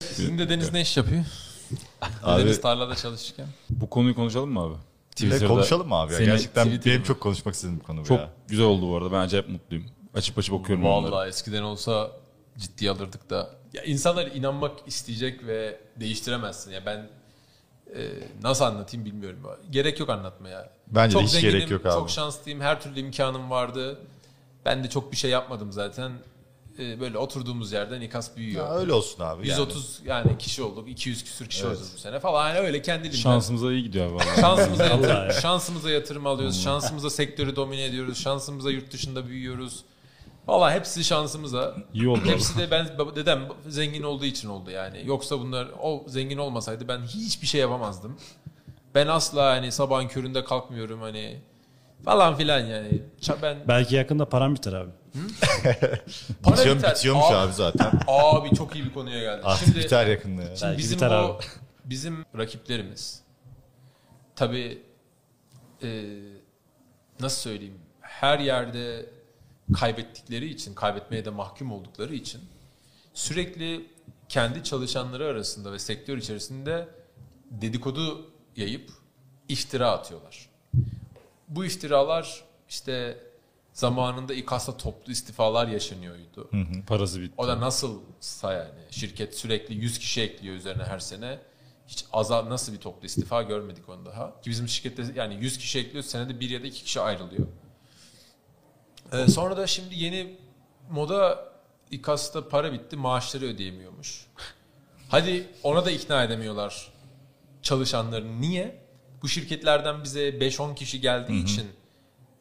Sizin dedeniz ne iş yapıyor? Abi- Dedeniz tarlada çalışırken. Bu konuyu konuşalım mı abi? Twitter'da konuşalım mı abi ya? seni- Gerçekten Twitter'da benim çok konuşmak istediğim bir konu bu Çok ya. güzel oldu bu arada. Ben acayip mutluyum. Açıp açıp okuyorum onları. Vallahi eskiden olsa ciddiye alırdık da. Ya insanlar inanmak isteyecek ve değiştiremezsin. Ya ben e, nasıl anlatayım bilmiyorum. Gerek yok anlatmaya. Bence de hiç zenginim, gerek yok abi. Çok şanslıyım. Her türlü imkanım vardı. Ben de çok bir şey yapmadım zaten. E, böyle oturduğumuz yerden ikas büyüyor. Ya öyle olsun abi. 130 yani. kişi olduk. 200 küsür kişi olacağız bu sene falan. Yani öyle kendiliğinden. Şansımıza iyi gidiyor vallahi. Şansımıza yatırım, ya. şansımıza yatırım alıyoruz. Şansımıza sektörü domine ediyoruz. Şansımıza yurt dışında büyüyoruz. Valla hepsi şansımıza. İyi oldu. Hepsi de ben dedem zengin olduğu için oldu yani. Yoksa bunlar o zengin olmasaydı ben hiçbir şey yapamazdım. Ben asla hani sabahın köründe kalkmıyorum hani falan filan yani. Ben Belki yakında param biter abi. Para Bitiyor, biter. bitiyormuş Abi- abi zaten. Abi çok iyi bir konuya geldi. Artık Şimdi biter yakında ya. Belki bizim biter bu abi. bizim rakiplerimiz tabii e, nasıl söyleyeyim her yerde kaybettikleri için kaybetmeye de mahkum oldukları için sürekli kendi çalışanları arasında ve sektör içerisinde dedikodu yayıp iftira atıyorlar. Bu iftiralar işte zamanında İKAS'ta toplu istifalar yaşanıyordu. Parası bitti. O da nasılsa yani şirket sürekli 100 kişi ekliyor üzerine her sene. Hiç azal nasıl bir toplu istifa görmedik onu daha. Ki bizim şirkette yani 100 kişi ekliyor senede bir ya da iki kişi ayrılıyor. Ee, sonra da şimdi yeni moda İKAS'ta para bitti maaşları ödeyemiyormuş. Hadi ona da ikna edemiyorlar çalışanlarını. Niye? Bu şirketlerden bize 5-10 kişi geldiği için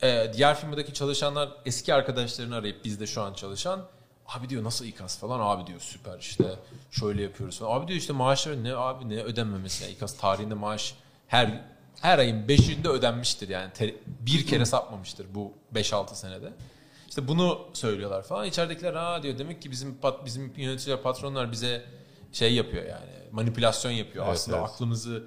e, diğer firmadaki çalışanlar eski arkadaşlarını arayıp bizde şu an çalışan abi diyor nasıl İKAS falan abi diyor süper işte şöyle yapıyoruz falan. Abi diyor işte maaşları ne abi ne ödenmemesi ya İKAS tarihinde maaş her her ayın 5'inde ödenmiştir yani Te- bir kere sapmamıştır bu 5-6 senede. İşte bunu söylüyorlar falan. İçeridekiler ha diyor demek ki bizim pat, bizim yöneticiler patronlar bize şey yapıyor yani manipülasyon yapıyor. Evet, Aslında evet. aklımızı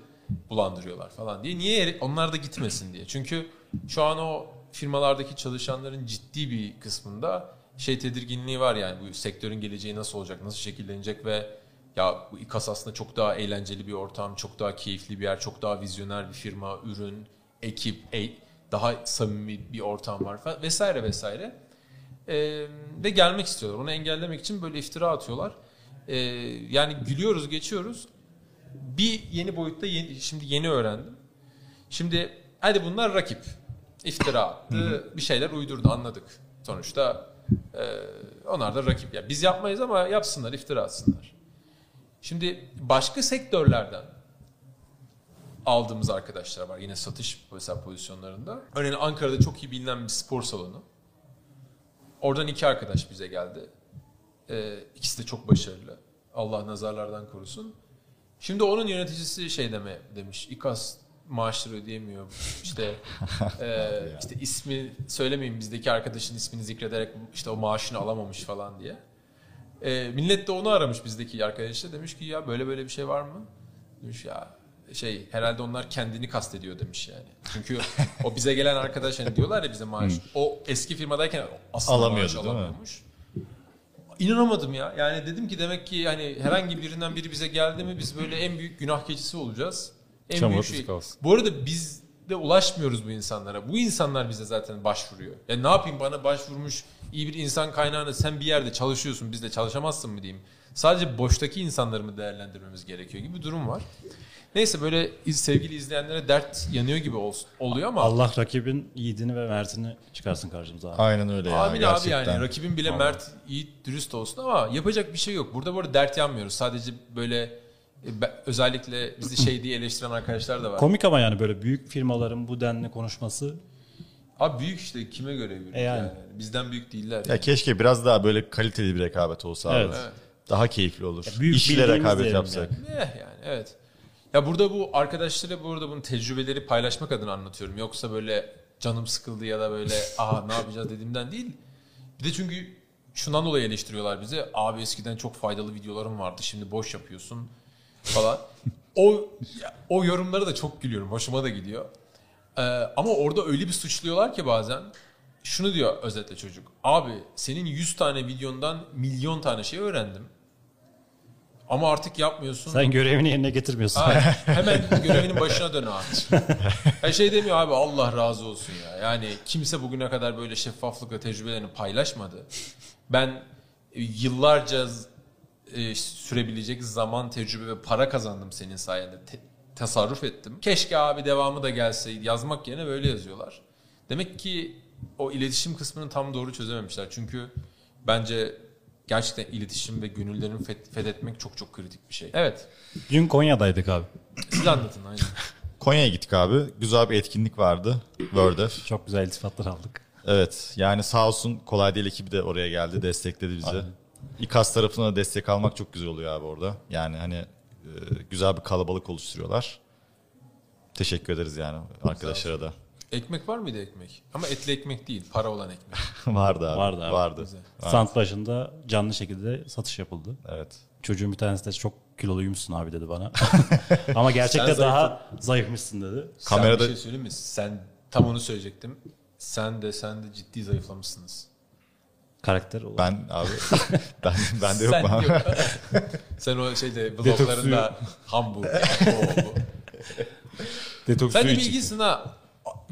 bulandırıyorlar falan diye. Niye onlar da gitmesin diye. Çünkü şu an o firmalardaki çalışanların ciddi bir kısmında şey tedirginliği var yani bu sektörün geleceği nasıl olacak, nasıl şekillenecek ve ya bu İKAS aslında çok daha eğlenceli bir ortam, çok daha keyifli bir yer, çok daha vizyoner bir firma, ürün, ekip, e- daha samimi bir ortam var falan vesaire vesaire. Ee, ve gelmek istiyorlar. Onu engellemek için böyle iftira atıyorlar. Ee, yani gülüyoruz, geçiyoruz. Bir yeni boyutta yeni, şimdi yeni öğrendim. Şimdi hadi bunlar rakip. İftira attı, bir şeyler uydurdu anladık. Sonuçta e, onlar da rakip. Yani biz yapmayız ama yapsınlar, iftira atsınlar. Şimdi başka sektörlerden aldığımız arkadaşlar var. Yine satış mesela pozisyonlarında. Örneğin Ankara'da çok iyi bilinen bir spor salonu. Oradan iki arkadaş bize geldi. Ee, ikisi de çok başarılı. Allah nazarlardan korusun. Şimdi onun yöneticisi şey deme demiş. İKAS maaşları ödeyemiyor. İşte e, işte ismi söylemeyin bizdeki arkadaşın ismini zikrederek işte o maaşını alamamış falan diye. E, millet de onu aramış bizdeki arkadaşlar. Demiş ki ya böyle böyle bir şey var mı? Demiş ya şey herhalde onlar kendini kastediyor demiş yani. Çünkü o bize gelen arkadaş hani diyorlar ya bize maaş. o eski firmadayken aslında Alamıyordu, maaş değil mi? alamıyormuş. İnanamadım ya. Yani dedim ki demek ki hani herhangi birinden biri bize geldi mi biz böyle en büyük günah keçisi olacağız. En Çamur büyük şey. kalsın. Bu arada biz de ulaşmıyoruz bu insanlara. Bu insanlar bize zaten başvuruyor. Ya ne yapayım bana başvurmuş iyi bir insan kaynağına sen bir yerde çalışıyorsun biz de çalışamazsın mı diyeyim. Sadece boştaki insanları mı değerlendirmemiz gerekiyor gibi bir durum var. Neyse böyle sevgili izleyenlere dert yanıyor gibi ol- oluyor ama Allah rakibin yiğidini ve mertini çıkarsın karşımıza abi. Aynen öyle ya. Amin abi yani rakibin bile mert, iyi, dürüst olsun ama yapacak bir şey yok. Burada bu arada dert yanmıyoruz. Sadece böyle özellikle bizi şey diye eleştiren arkadaşlar da var. Komik ama yani böyle büyük firmaların bu denli konuşması Abi büyük işte kime göre büyük E yani. yani. Bizden büyük değiller. Ya keşke biraz daha böyle kaliteli bir rekabet olsa abi. Evet. Evet. Daha keyifli olur. büyük İşle rekabet yapsak. Eh yani evet. Ya burada bu arkadaşlara burada bunun tecrübeleri paylaşmak adına anlatıyorum. Yoksa böyle canım sıkıldı ya da böyle aha ne yapacağız dediğimden değil. Bir de çünkü şundan dolayı eleştiriyorlar bizi. Abi eskiden çok faydalı videolarım vardı. Şimdi boş yapıyorsun falan. O o yorumlara da çok gülüyorum. Hoşuma da gidiyor. Ee, ama orada öyle bir suçluyorlar ki bazen. Şunu diyor özetle çocuk. Abi senin 100 tane videondan milyon tane şey öğrendim. Ama artık yapmıyorsun. Sen görevini yerine getirmiyorsun. Abi, hemen görevinin başına dön abi. Her şey demiyor abi Allah razı olsun ya. Yani kimse bugüne kadar böyle şeffaflıkla tecrübelerini paylaşmadı. Ben yıllarca e, sürebilecek zaman, tecrübe ve para kazandım senin sayende. Te- tasarruf ettim. Keşke abi devamı da gelse. Yazmak yerine böyle yazıyorlar. Demek ki o iletişim kısmını tam doğru çözememişler. Çünkü bence gerçekten iletişim ve gönüllerini feth- fethetmek çok çok kritik bir şey. Evet. Dün Konya'daydık abi. Siz anlatın aynen. Konya'ya gittik abi. Güzel bir etkinlik vardı. Wordef. Çok güzel iltifatlar aldık. Evet. Yani sağ olsun kolay değil ekibi de oraya geldi. Destekledi bizi. İKAS tarafına destek almak çok güzel oluyor abi orada. Yani hani e, güzel bir kalabalık oluşturuyorlar. Teşekkür ederiz yani arkadaşlara da. Ekmek var mıydı ekmek? Ama etli ekmek değil, para olan ekmek. vardı abi. Vardı abi. Vardı. Güzel. Stand başında canlı şekilde satış yapıldı. Evet. Çocuğun bir tanesi de çok kiloluymuşsun abi dedi bana. Ama gerçekten Sen zayıf- daha zayıfmışsın dedi. Kamerada- Sen bir şey söyleyeyim mi? Sen tam onu söyleyecektim. Sen de sen de ciddi zayıflamışsınız. Karakter olarak. Ben abi ben ben de yok Sen yok. sen o şeyde bloglarında bu. Detoks Sen de suyu bir içtik. ilgisin ha.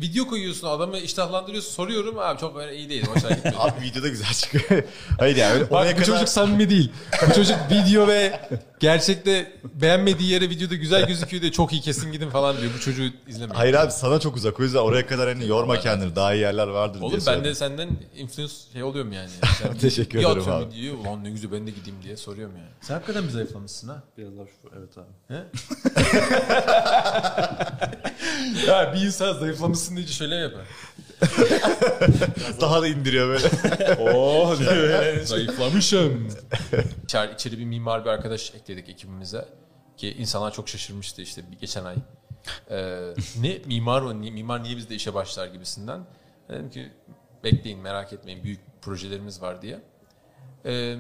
Video koyuyorsun adamı iştahlandırıyorsun soruyorum abi çok öyle iyi değil hoşuna gitmedi. Abi videoda güzel çıkıyor. Hayır yani öyle oraya Bak bu kadar çocuk samimi değil. Bu çocuk video ve gerçekte beğenmediği yere videoda güzel gözüküyor diye çok iyi kesin gidin falan diyor. Bu çocuğu izlemeyin. Hayır abi sana çok uzak. O yüzden oraya kadar hani yorma kendini. Daha iyi yerler vardır Oğlum diye ben de senden influence şey oluyorum yani. Sen Teşekkür bir ederim atıyorum abi. videoyu, ulan ne güzel ben de gideyim diye soruyorum yani. Sen hakikaten bir zayıflamışsın ha. Biraz daha şu, evet abi. He? ya bir insan zayıflamışsın diye şöyle yapar. Daha da indiriyor böyle. Oh diyor Zayıflamışım. İçeri, içeri bir mimar bir arkadaş ekledik ekibimize. Ki insanlar çok şaşırmıştı işte geçen ay. Ee, ne mimar o ni- mimar niye bizde işe başlar gibisinden. Dedim ki bekleyin merak etmeyin büyük projelerimiz var diye. Ee,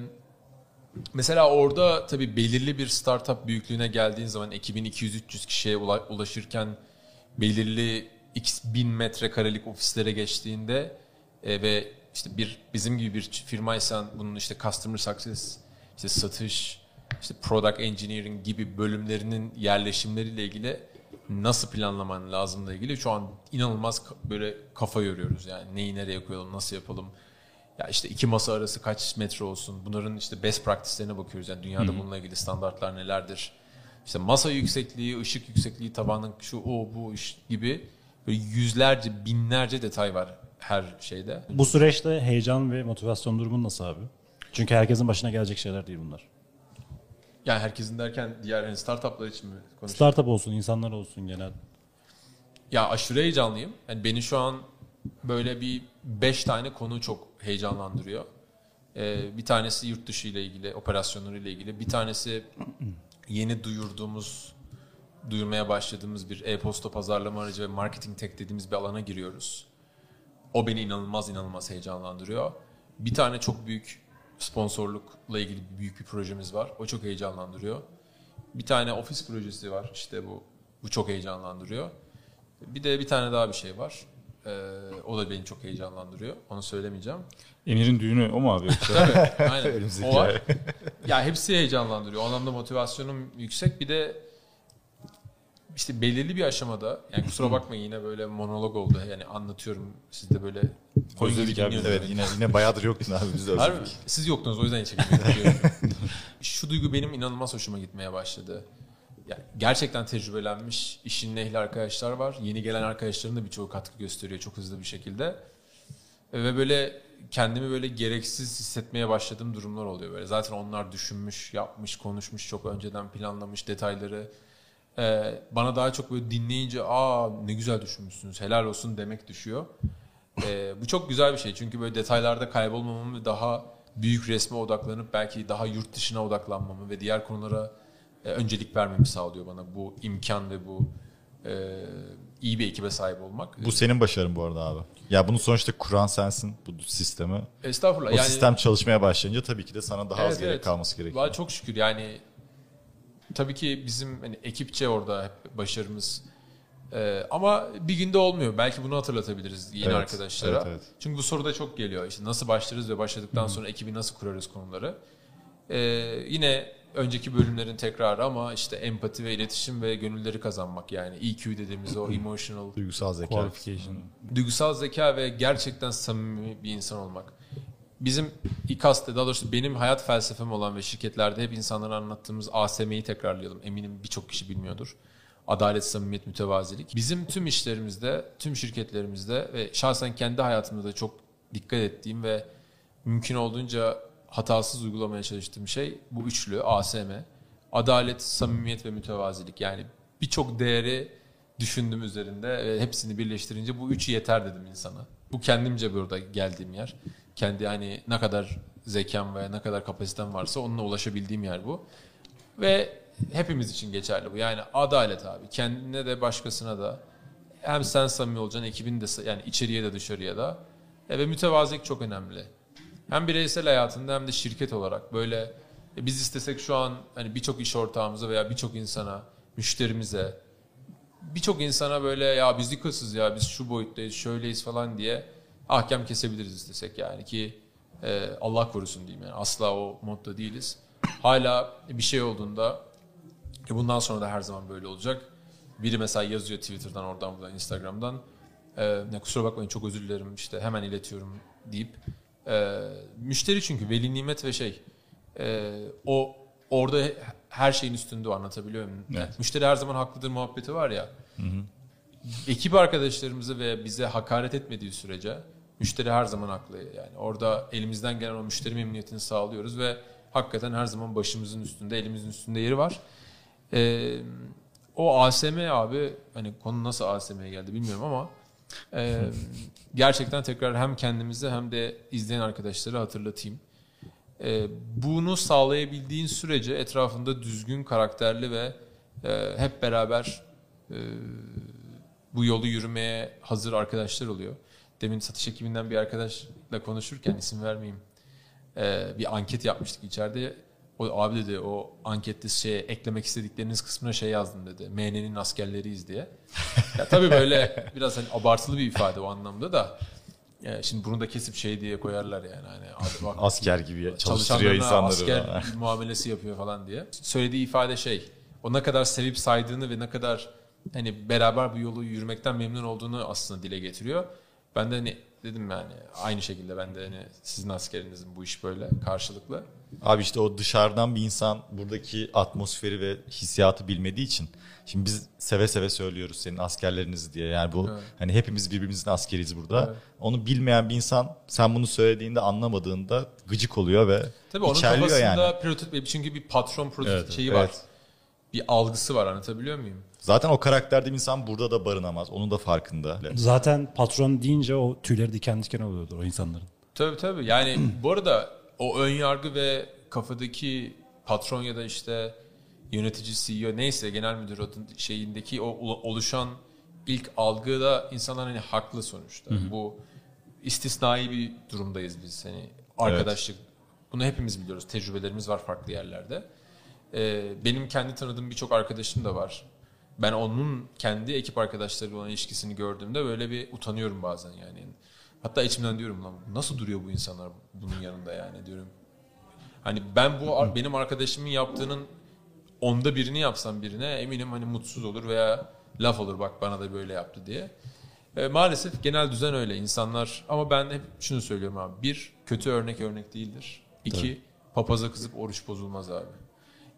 mesela orada tabii belirli bir startup büyüklüğüne geldiğin zaman ekibin 200-300 kişiye ula- ulaşırken belirli x bin metrekarelik ofislere geçtiğinde e, ve işte bir bizim gibi bir firmaysan bunun işte customer success, işte satış, işte product engineering gibi bölümlerinin yerleşimleriyle ilgili nasıl planlaman lazımla ilgili şu an inanılmaz böyle kafa yoruyoruz. Yani neyi nereye koyalım nasıl yapalım? Ya işte iki masa arası kaç metre olsun? Bunların işte best practice'lerine bakıyoruz. Yani dünyada bununla ilgili standartlar nelerdir? İşte masa yüksekliği ışık yüksekliği tabanın şu o bu iş gibi böyle yüzlerce binlerce detay var her şeyde Bu süreçte heyecan ve motivasyon durumun nasıl abi? Çünkü herkesin başına gelecek şeyler değil bunlar. yani herkesin derken diğer hani startuplar için mi konuşuyorsun? Startup olsun, insanlar olsun genel. Ya aşırı heyecanlıyım. Yani beni şu an böyle bir beş tane konu çok heyecanlandırıyor. Ee, bir tanesi yurt dışı ile ilgili, operasyonları ile ilgili. Bir tanesi yeni duyurduğumuz, duyurmaya başladığımız bir e-posta pazarlama aracı ve marketing tech dediğimiz bir alana giriyoruz. O beni inanılmaz inanılmaz heyecanlandırıyor. Bir tane çok büyük sponsorlukla ilgili büyük bir projemiz var. O çok heyecanlandırıyor. Bir tane ofis projesi var. İşte bu bu çok heyecanlandırıyor. Bir de bir tane daha bir şey var. Ee, o da beni çok heyecanlandırıyor. Onu söylemeyeceğim. Emir'in düğünü o mu abi? Tabii, aynen. o var. Ya hepsi heyecanlandırıyor. O anlamda motivasyonum yüksek. Bir de işte belirli bir aşamada yani kusura bakmayın yine böyle monolog oldu. Yani anlatıyorum. Siz de böyle Özledik abi. evet yine yine bayağıdır yoktun abi biz de özledik. Siz yoktunuz o yüzden çekemiyorum. Şu duygu benim inanılmaz hoşuma gitmeye başladı. Yani gerçekten tecrübelenmiş, işin ehli arkadaşlar var. Yeni gelen arkadaşların da birçoğu katkı gösteriyor çok hızlı bir şekilde. Ve böyle kendimi böyle gereksiz hissetmeye başladığım durumlar oluyor böyle. Zaten onlar düşünmüş, yapmış, konuşmuş, çok önceden planlamış detayları. Ee, bana daha çok böyle dinleyince aa ne güzel düşünmüşsünüz, helal olsun demek düşüyor. Ee, bu çok güzel bir şey çünkü böyle detaylarda kaybolmamamı ve daha büyük resme odaklanıp belki daha yurt dışına odaklanmamı ve diğer konulara e, öncelik vermemi sağlıyor bana bu imkan ve bu e, iyi bir ekibe sahip olmak. Bu senin başarın bu arada abi. Ya bunu sonuçta kuran sensin bu sistemi. Estağfurullah. O yani, sistem çalışmaya başlayınca tabii ki de sana daha az Evet, gerek evet. kalması gerekiyor. Çok şükür yani tabii ki bizim hani ekipçe orada hep başarımız Ee, ama bir günde olmuyor. Belki bunu hatırlatabiliriz yeni Evet, arkadaşlara. evet, evet. Çünkü bu soru da çok geliyor. İşte nasıl başlarız ve başladıktan sonra ekibi nasıl kurarız konuları. Ee, yine önceki bölümlerin tekrarı ama işte empati ve iletişim ve gönülleri kazanmak yani EQ dediğimiz o emotional Duygusal zeka. Qualification. duygusal zeka ve gerçekten samimi bir insan olmak. Bizim İKAS'ta daha doğrusu benim hayat felsefem olan ve şirketlerde hep insanlara anlattığımız ASM'yi tekrarlayalım. Eminim birçok kişi bilmiyordur. Adalet, samimiyet, mütevazilik. Bizim tüm işlerimizde, tüm şirketlerimizde ve şahsen kendi hayatımda da çok dikkat ettiğim ve mümkün olduğunca hatasız uygulamaya çalıştığım şey bu üçlü ASM. Adalet, samimiyet ve mütevazilik. Yani birçok değeri düşündüm üzerinde ve hepsini birleştirince bu üçü yeter dedim insana. Bu kendimce burada geldiğim yer. Kendi hani ne kadar zekam ve ne kadar kapasitem varsa onunla ulaşabildiğim yer bu. Ve hepimiz için geçerli bu. Yani adalet abi. Kendine de başkasına da hem sen samimi olacaksın ekibin de yani içeriye de dışarıya da. E, ve mütevazilik çok önemli. Hem bireysel hayatında hem de şirket olarak böyle e, biz istesek şu an hani birçok iş ortağımıza veya birçok insana, müşterimize birçok insana böyle ya biz yıkasız ya biz şu boyuttayız şöyleyiz falan diye ahkam kesebiliriz istesek yani ki e, Allah korusun diyeyim yani asla o modda değiliz. Hala bir şey olduğunda e, bundan sonra da her zaman böyle olacak. Biri mesela yazıyor Twitter'dan oradan buradan Instagram'dan e, ne kusura bakmayın çok özür dilerim işte hemen iletiyorum deyip e, müşteri çünkü veli nimet ve şey e, o orada her şeyin üstünde o anlatabiliyor muyum? Evet. Müşteri her zaman haklıdır muhabbeti var ya. Ekip arkadaşlarımıza ve bize hakaret etmediği sürece müşteri her zaman haklı. Yani orada elimizden gelen o müşteri memnuniyetini sağlıyoruz ve hakikaten her zaman başımızın üstünde, elimizin üstünde yeri var. Ee, o ASM abi hani konu nasıl ASM'ye geldi bilmiyorum ama e, gerçekten tekrar hem kendimize hem de izleyen arkadaşları hatırlatayım. E, bunu sağlayabildiğin sürece etrafında düzgün, karakterli ve e, hep beraber e, bu yolu yürümeye hazır arkadaşlar oluyor. Demin satış ekibinden bir arkadaşla konuşurken isim vermeyeyim. e, bir anket yapmıştık içeride. O abi dedi o ankette şey eklemek istedikleriniz kısmına şey yazdım dedi. MN'nin askerleriyiz diye. ya tabii böyle biraz hani abartılı bir ifade o anlamda da. Ya şimdi bunu da kesip şey diye koyarlar yani hani abi bak Asker gibi çalıştırıyor insanları. asker muamelesi yapıyor falan diye. Söylediği ifade şey. O ne kadar sevip saydığını ve ne kadar hani beraber bu yolu yürümekten memnun olduğunu aslında dile getiriyor. Ben de hani dedim yani aynı şekilde ben de hani sizin askerinizin bu iş böyle karşılıklı. Abi işte o dışarıdan bir insan buradaki atmosferi ve hissiyatı bilmediği için şimdi biz seve seve söylüyoruz senin askerleriniz diye. Yani bu Evet. hani hepimiz birbirimizin askeriyiz burada. Evet. Onu bilmeyen bir insan sen bunu söylediğinde anlamadığında gıcık oluyor ve Tabii onun kafasında yani. prototip çünkü bir patron prototip Evet, şeyi evet. var. Bir algısı var anlatabiliyor muyum? Zaten o karakterde bir insan burada da barınamaz. Onun da farkında. Zaten patron deyince o tüyleri diken diken oluyordur o insanların. Tabii tabii. Yani bu arada o ön yargı ve kafadaki patron ya da işte yönetici CEO neyse genel müdür adın şeyindeki o oluşan ilk algıda insanlar hani haklı sonuçta. Bu istisnai bir durumdayız biz. Hani arkadaşlık bunu hepimiz biliyoruz. Tecrübelerimiz var farklı yerlerde. Ee, benim kendi tanıdığım birçok arkadaşım da var. Ben onun kendi ekip arkadaşlarıyla olan ilişkisini gördüğümde böyle bir utanıyorum bazen yani. Hatta içimden diyorum lan nasıl duruyor bu insanlar bunun yanında yani diyorum. Hani ben bu benim arkadaşımın yaptığının onda birini yapsam birine eminim hani mutsuz olur veya laf olur bak bana da böyle yaptı diye. E, maalesef genel düzen öyle insanlar ama ben hep şunu söylüyorum abi. Bir, kötü örnek örnek değildir. İki, papaza kızıp oruç bozulmaz abi.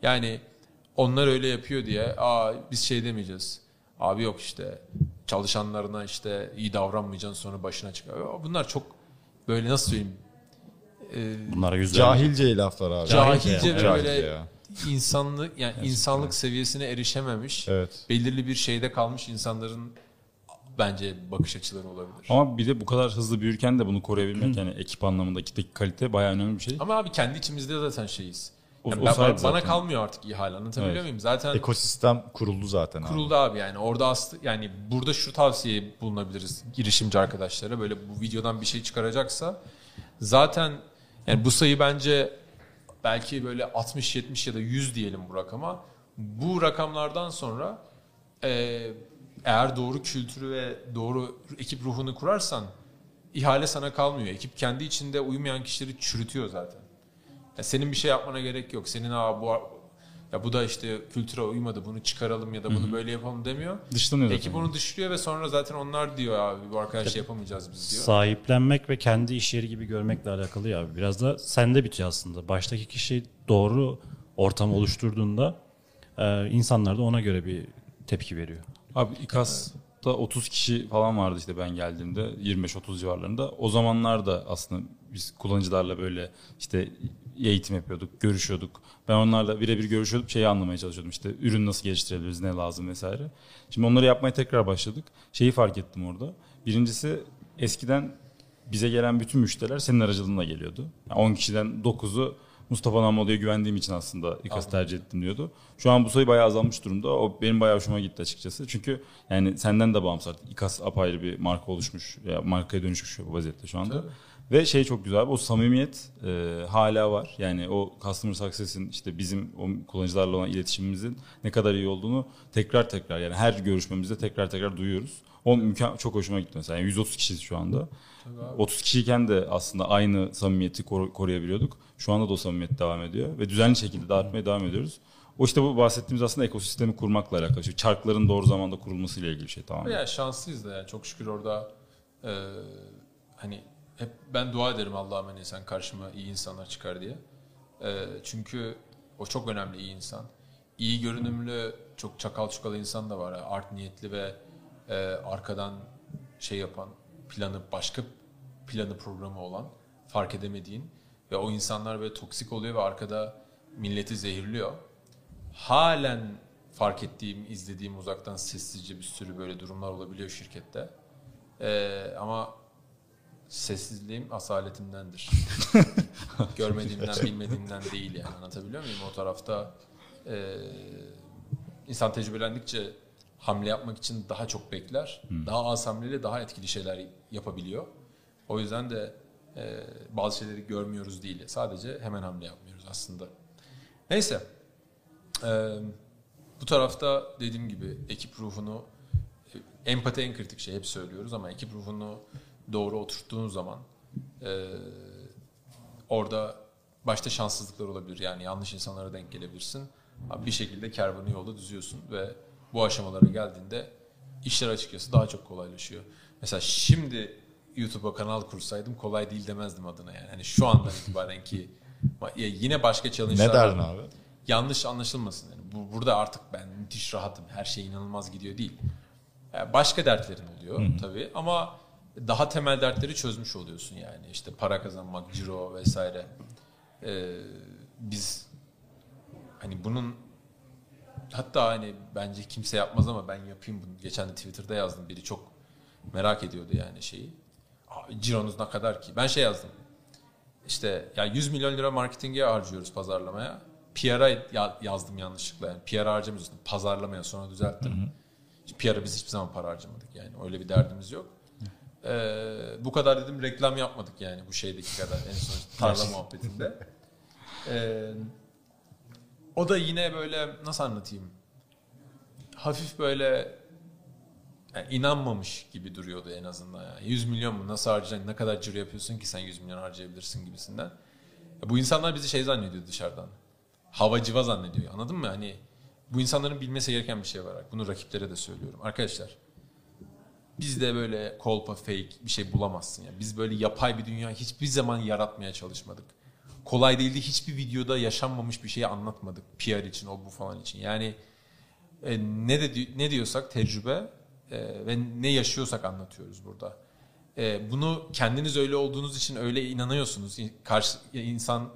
Yani onlar öyle yapıyor diye aa biz şey demeyeceğiz. Abi yok işte çalışanlarına işte iyi davranmayacaksın sonra başına çıkar. Bunlar çok böyle nasıl söyleyeyim Bunlara yüzde Cahilce laflar abi. cahilce Cahilce böyle ya. insanlık yani insanlık seviyesine erişememiş Evet. belirli bir şeyde kalmış insanların bence bakış açıları olabilir. Ama bir de bu kadar hızlı büyürken de bunu koruyabilmek yani ekip anlamındaki kalite bayağı önemli bir şey. Ama abi kendi içimizde zaten şeyiz. O- Yani o ben- bana zaten. kalmıyor artık ihale anlatabiliyor Evet. muyum? Zaten Ekosistem kuruldu zaten abi. kuruldu abi yani orada aslı yani burada şu tavsiye bulunabiliriz girişimci arkadaşlara böyle bu videodan bir şey çıkaracaksa zaten yani bu sayı bence belki böyle 60 70 ya da 100 diyelim bu rakama. Bu rakamlardan sonra e, eğer doğru kültürü ve doğru ekip ruhunu kurarsan ihale sana kalmıyor. Ekip kendi içinde uyumayan kişileri çürütüyor zaten. Ya senin bir şey yapmana gerek yok. Senin Aa, bu ya bu da işte kültüre uymadı bunu çıkaralım ya da bunu böyle yapalım demiyor. Dışlanıyor Ekip onu dışlıyor ve sonra zaten onlar diyor abi bu arkadaş yapamayacağız biz diyor. Sahiplenmek ve kendi iş yeri gibi görmekle alakalı ya abi. Biraz da sende bitiyor aslında. Baştaki kişi doğru ortam oluşturduğunda e, insanlar da ona göre bir tepki veriyor. Abi İKAS'ta 30 kişi falan vardı işte ben geldiğimde 25-30 civarlarında. O zamanlar da aslında biz kullanıcılarla böyle işte eğitim yapıyorduk, görüşüyorduk. Ben onlarla birebir görüşüyordum, şeyi anlamaya çalışıyordum. İşte ürün nasıl geliştirebiliriz, ne lazım vesaire. Şimdi onları yapmaya tekrar başladık. Şeyi fark ettim orada. Birincisi eskiden bize gelen bütün müşteriler senin aracılığınla geliyordu. Yani 10 kişiden 9'u Mustafa Namoğlu'ya güvendiğim için aslında İKAS tercih ettim diyordu. Şu an bu sayı bayağı azalmış durumda. O benim bayağı hoşuma gitti açıkçası. Çünkü yani senden de bağımsız artık İKAS apayrı bir marka oluşmuş. Ya markaya dönüşmüş bu vaziyette şu anda. Tabii. Ve şey çok güzel o samimiyet e, hala var. Yani o customer success'in işte bizim o kullanıcılarla olan iletişimimizin ne kadar iyi olduğunu tekrar tekrar yani her görüşmemizde tekrar tekrar duyuyoruz. O mükemmel, çok hoşuma gitti mesela. Yani 130 kişiyiz şu anda. 30 kişiyken de aslında aynı samimiyeti koru- koruyabiliyorduk. Şu anda da o samimiyet devam ediyor ve düzenli şekilde de artmaya devam ediyoruz. O işte bu bahsettiğimiz aslında ekosistemi kurmakla alakalı. Şu çarkların doğru zamanda kurulmasıyla ilgili bir şey tamamen. Ya şanslıyız da yani çok şükür orada e, hani hep ben dua ederim Allah'ım hani sen karşıma iyi insanlar çıkar diye. E, çünkü o çok önemli iyi insan. İyi görünümlü çok çakal çukal insan da var. Yani art niyetli ve e, arkadan şey yapan planı başka planı programı olan fark edemediğin ve o insanlar böyle toksik oluyor ve arkada milleti zehirliyor. Halen fark ettiğim, izlediğim uzaktan sessizce bir sürü böyle durumlar olabiliyor şirkette. Ee, ama sessizliğim asaletimdendir. Görmediğimden, bilmediğimden değil yani anlatabiliyor muyum? O tarafta e, insan tecrübelendikçe hamle yapmak için daha çok bekler. Daha az hamleyle daha etkili şeyler yapabiliyor. O yüzden de e, bazı şeyleri görmüyoruz değil. Sadece hemen hamle yapmıyoruz aslında. Neyse. Ee, bu tarafta dediğim gibi ekip ruhunu e, empati en kritik şey hep söylüyoruz ama ekip ruhunu doğru oturttuğun zaman e, orada başta şanssızlıklar olabilir yani yanlış insanlara denk gelebilirsin ama bir şekilde kervanı yolda düzüyorsun ve bu aşamalara geldiğinde işler açıkçası daha çok kolaylaşıyor. Mesela şimdi YouTube'a kanal kursaydım kolay değil demezdim adına yani. Hani şu andan itibaren ki yine başka challenge'lar Ne derdin abi? yanlış anlaşılmasın. Yani bu, burada artık ben müthiş rahatım. Her şey inanılmaz gidiyor değil. Yani başka dertlerin oluyor tabii ama daha temel dertleri çözmüş oluyorsun yani. İşte para kazanmak, ciro vesaire. Ee, biz hani bunun hatta hani bence kimse yapmaz ama ben yapayım bunu. Geçen de Twitter'da yazdım. Biri çok merak ediyordu yani şeyi. Abi, cironuz ne kadar ki? Ben şey yazdım. İşte ya 100 milyon lira marketinge harcıyoruz pazarlamaya. PR'a ya- yazdım yanlışlıkla. Yani PR harcamıyoruz. Pazarlamaya sonra düzelttim. PR'a biz hiçbir zaman para harcamadık yani. Öyle bir derdimiz yok. Ee, bu kadar dedim reklam yapmadık yani bu şeydeki kadar en son tarla muhabbetinde. Ee, o da yine böyle nasıl anlatayım? Hafif böyle yani inanmamış gibi duruyordu en azından. Yani 100 milyon mu nasıl harcayacaksın? Ne kadar ciro yapıyorsun ki sen 100 milyon harcayabilirsin gibisinden. Bu insanlar bizi şey zannediyor dışarıdan. Hava civa zannediyor. Anladın mı? Hani bu insanların bilmesi gereken bir şey var. Bunu rakiplere de söylüyorum. Arkadaşlar bizde böyle kolpa fake bir şey bulamazsın. Yani biz böyle yapay bir dünya hiçbir zaman yaratmaya çalışmadık. Kolay değildi. Hiçbir videoda yaşanmamış bir şeyi anlatmadık. PR için, o bu falan için. Yani e, ne de ne diyorsak tecrübe e, ve ne yaşıyorsak anlatıyoruz burada. E, bunu kendiniz öyle olduğunuz için öyle inanıyorsunuz. Karşı insan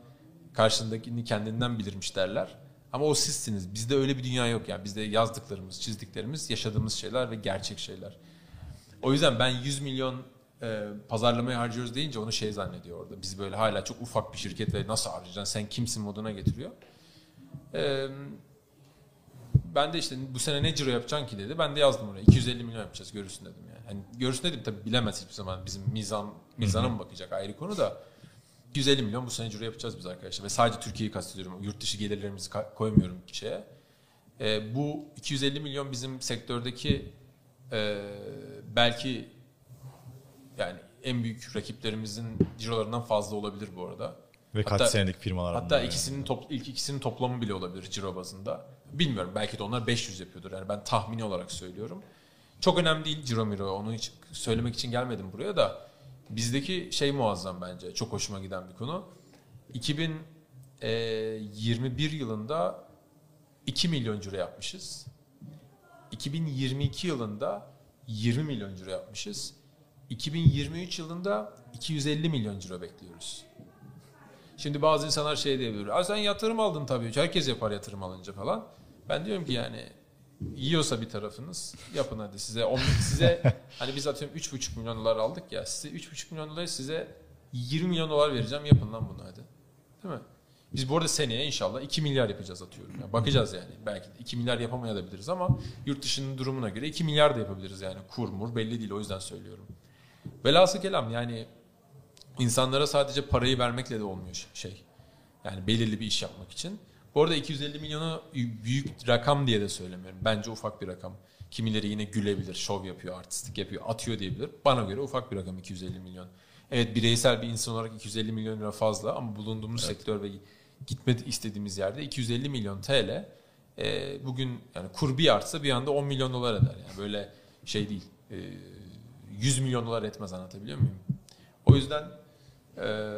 karşındakini kendinden bilirmiş derler. Ama o sizsiniz. Bizde öyle bir dünya yok yani. Bizde yazdıklarımız, çizdiklerimiz, yaşadığımız şeyler ve gerçek şeyler. O yüzden ben 100 milyon e, pazarlamaya harcıyoruz deyince onu şey zannediyor orada. Biz böyle hala çok ufak bir şirket ve nasıl harcayacaksın sen kimsin moduna getiriyor. E, ben de işte bu sene ne ciro yapacaksın ki dedi. Ben de yazdım oraya 250 milyon yapacağız görürsün dedim yani. Hani görürsün dedim tabii bilemez hiçbir zaman bizim mizan mizana mı bakacak ayrı konu da 250 milyon bu sene ciro yapacağız biz arkadaşlar. Ve sadece Türkiye'yi kastediyorum. Yurt dışı gelirlerimizi koymuyorum şeye. E, bu 250 milyon bizim sektördeki e, belki yani en büyük rakiplerimizin cirolarından fazla olabilir bu arada. Ve kaç Hatta- senelik firmalar Hatta bunlar yani. ikisinin top, ilk ikisinin toplamı bile olabilir ciro bazında. Bilmiyorum belki de onlar 500 yapıyordur. Yani ben tahmini olarak söylüyorum. Çok önemli değil ciro miro. Onu hiç söylemek için gelmedim buraya da. Bizdeki şey muazzam bence. Çok hoşuma giden bir konu. 2021 yılında 2 milyon ciro yapmışız. 2022 yılında 20 milyon ciro yapmışız. 2023 yılında 250 milyon ciro bekliyoruz. Şimdi bazı insanlar şey diyebilir. Aa sen yatırım aldın tabii. Herkes yapar yatırım alınca falan. Ben diyorum ki yani yiyorsa bir tarafınız yapın hadi size on, size hani biz atıyorum 3,5 milyon dolar aldık ya size 3,5 milyon dolar size 20 milyon dolar vereceğim yapın lan bunu hadi. Değil mi? Biz bu arada seneye inşallah 2 milyar yapacağız atıyorum. Yani bakacağız yani. Belki de 2 milyar yapamayabiliriz ama yurt dışının durumuna göre 2 milyar da yapabiliriz yani. Kur mur belli değil o yüzden söylüyorum. Velhasıl kelam yani insanlara sadece parayı vermekle de olmuyor şey. Yani belirli bir iş yapmak için. Bu arada 250 milyonu büyük rakam diye de söylemiyorum. Bence ufak bir rakam. Kimileri yine gülebilir, şov yapıyor, artistik yapıyor, atıyor diyebilir. Bana göre ufak bir rakam 250 milyon. Evet bireysel bir insan olarak 250 milyon lira fazla ama bulunduğumuz sektör ve gitmek istediğimiz yerde 250 milyon TL e, bugün yani kur bir artsa bir anda 10 milyon dolar eder. Yani böyle şey değil. E, 100 milyon dolar etmez anlatabiliyor muyum? O yüzden e,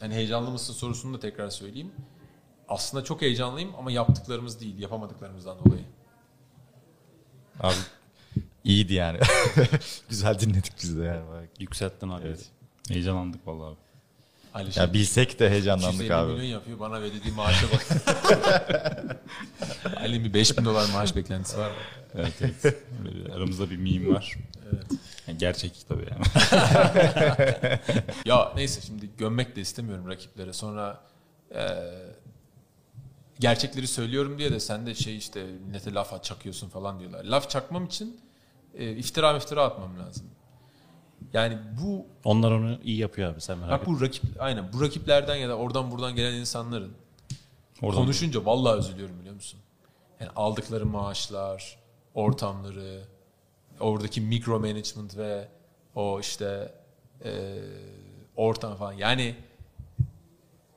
hani heyecanlı mısın sorusunu da tekrar söyleyeyim. Aslında çok heyecanlıyım ama yaptıklarımız değil, yapamadıklarımızdan dolayı. Abi iyiydi yani. Güzel dinledik biz de yani. Bak. Yükselttin abi. Evet. Heyecanlandık vallahi abi. Ali Ya bilsek de heyecanlandık 250 abi. milyon yapıyor bana ödediği maaşa bak. Ali'nin bir 5000 dolar maaş beklentisi var? Evet evet. Aramızda bir meme var. Evet. Yani gerçek tabii yani. Ya neyse şimdi gömmek de istemiyorum rakiplere. Sonra e, gerçekleri söylüyorum diye de sen de şey işte millete laf çakıyorsun falan diyorlar. Laf çakmam için e, iftira iftira atmam lazım. Yani bu Onlar onu iyi yapıyor abi sen merak bak etme. bu rakip aynen bu rakiplerden ya da oradan buradan gelen insanların Oradan konuşunca vallahi üzülüyorum biliyor musun? Yani aldıkları maaşlar, ortamları, oradaki mikro management ve o işte e, ortam falan. Yani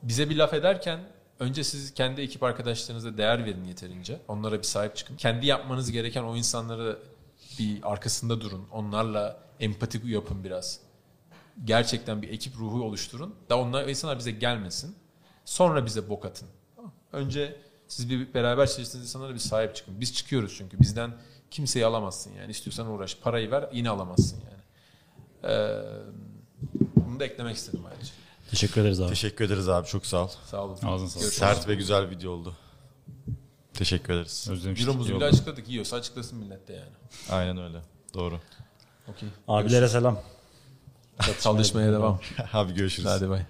bize bir laf ederken önce siz kendi ekip arkadaşlarınıza değer verin yeterince. Onlara bir sahip çıkın. Kendi yapmanız gereken o insanları bir arkasında durun. Onlarla empati yapın biraz. Gerçekten bir ekip ruhu oluşturun. Da onlar insanlar bize gelmesin. Sonra bize bok atın. Önce siz bir beraber çalıştığınız insanlara bir sahip çıkın. Biz çıkıyoruz çünkü. Bizden kimseyi alamazsın yani. İstiyorsan uğraş. Parayı ver yine alamazsın yani. Ee, bunu da eklemek istedim ayrıca. Teşekkür ederiz abi. Teşekkür ederiz abi çok sağ ol. Sağ olun. Ağzına sağlık. Sert ve güzel video oldu. Teşekkür ederiz. Özlemiştik. Euromuzu bile açıkladık. Yiyorsa açıklasın millet de yani. Aynen öyle. Doğru. Okey. Abilere selam. Çalışmaya devam. Abi görüşürüz. Hadi bay.